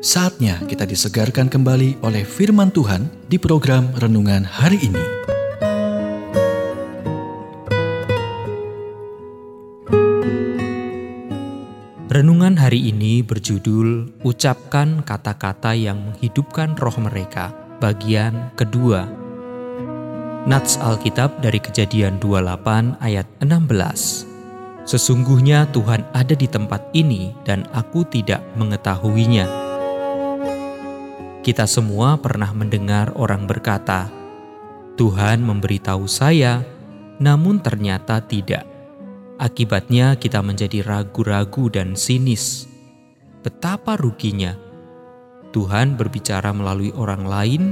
Saatnya kita disegarkan kembali oleh firman Tuhan di program renungan hari ini. Renungan hari ini berjudul Ucapkan kata-kata yang menghidupkan roh mereka, bagian kedua. Nats Alkitab dari Kejadian 28 ayat 16. Sesungguhnya Tuhan ada di tempat ini dan aku tidak mengetahuinya. Kita semua pernah mendengar orang berkata, "Tuhan memberitahu saya, namun ternyata tidak." Akibatnya, kita menjadi ragu-ragu dan sinis. Betapa ruginya Tuhan berbicara melalui orang lain,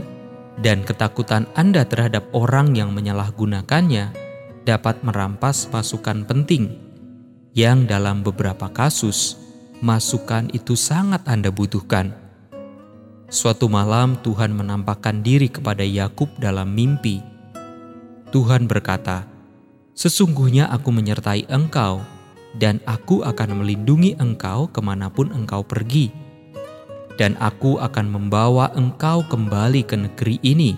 dan ketakutan Anda terhadap orang yang menyalahgunakannya dapat merampas masukan penting, yang dalam beberapa kasus masukan itu sangat Anda butuhkan. Suatu malam Tuhan menampakkan diri kepada Yakub dalam mimpi. Tuhan berkata, "Sesungguhnya aku menyertai engkau, dan aku akan melindungi engkau ke mana pun engkau pergi, dan aku akan membawa engkau kembali ke negeri ini,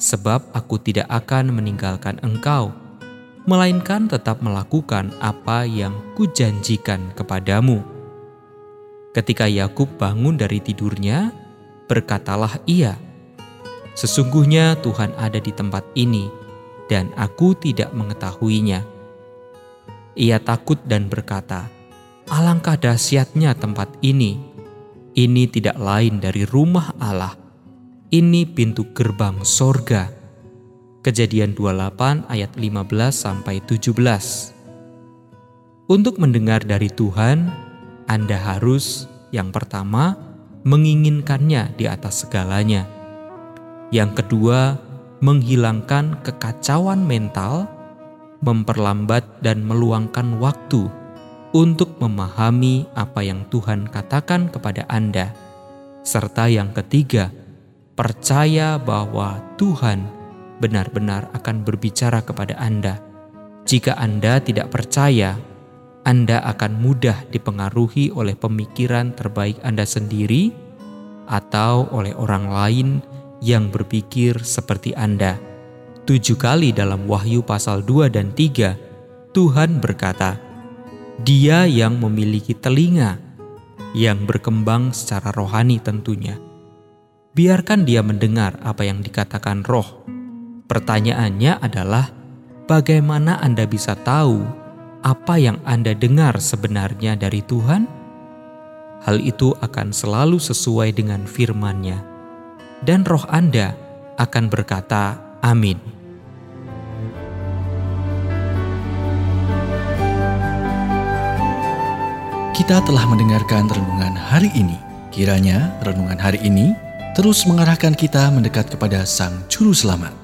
sebab aku tidak akan meninggalkan engkau, melainkan tetap melakukan apa yang kujanjikan kepadamu." Ketika Yakub bangun dari tidurnya, berkatalah ia, Sesungguhnya Tuhan ada di tempat ini, dan aku tidak mengetahuinya. Ia takut dan berkata, Alangkah dahsyatnya tempat ini. Ini tidak lain dari rumah Allah. Ini pintu gerbang sorga. Kejadian 28 ayat 15 sampai 17. Untuk mendengar dari Tuhan, Anda harus yang pertama menginginkannya di atas segalanya. Yang kedua, menghilangkan kekacauan mental, memperlambat dan meluangkan waktu untuk memahami apa yang Tuhan katakan kepada Anda. Serta yang ketiga, percaya bahwa Tuhan benar-benar akan berbicara kepada Anda. Jika Anda tidak percaya, anda akan mudah dipengaruhi oleh pemikiran terbaik Anda sendiri atau oleh orang lain yang berpikir seperti Anda. Tujuh kali dalam Wahyu pasal 2 dan 3, Tuhan berkata, Dia yang memiliki telinga, yang berkembang secara rohani tentunya. Biarkan dia mendengar apa yang dikatakan roh. Pertanyaannya adalah, bagaimana Anda bisa tahu apa yang Anda dengar sebenarnya dari Tuhan? Hal itu akan selalu sesuai dengan firman-Nya, dan roh Anda akan berkata, "Amin." Kita telah mendengarkan renungan hari ini. Kiranya renungan hari ini terus mengarahkan kita mendekat kepada Sang Juru Selamat,